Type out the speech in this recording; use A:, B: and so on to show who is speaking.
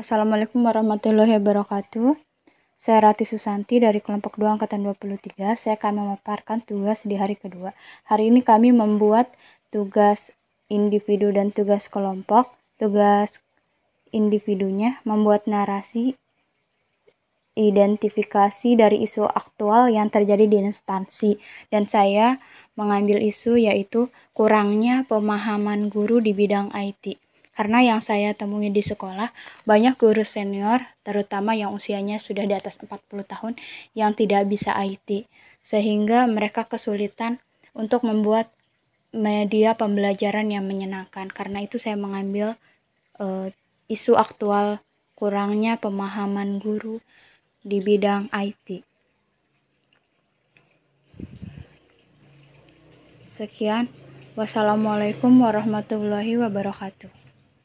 A: Assalamualaikum warahmatullahi wabarakatuh. Saya Rati Susanti dari kelompok 2 angkatan 23. Saya akan memaparkan tugas di hari kedua. Hari ini kami membuat tugas individu dan tugas kelompok. Tugas individunya membuat narasi identifikasi dari isu aktual yang terjadi di instansi dan saya mengambil isu yaitu kurangnya pemahaman guru di bidang IT. Karena yang saya temui di sekolah, banyak guru senior, terutama yang usianya sudah di atas 40 tahun, yang tidak bisa IT. Sehingga mereka kesulitan untuk membuat media pembelajaran yang menyenangkan. Karena itu saya mengambil uh, isu aktual kurangnya pemahaman guru di bidang IT. Sekian, wassalamualaikum warahmatullahi wabarakatuh.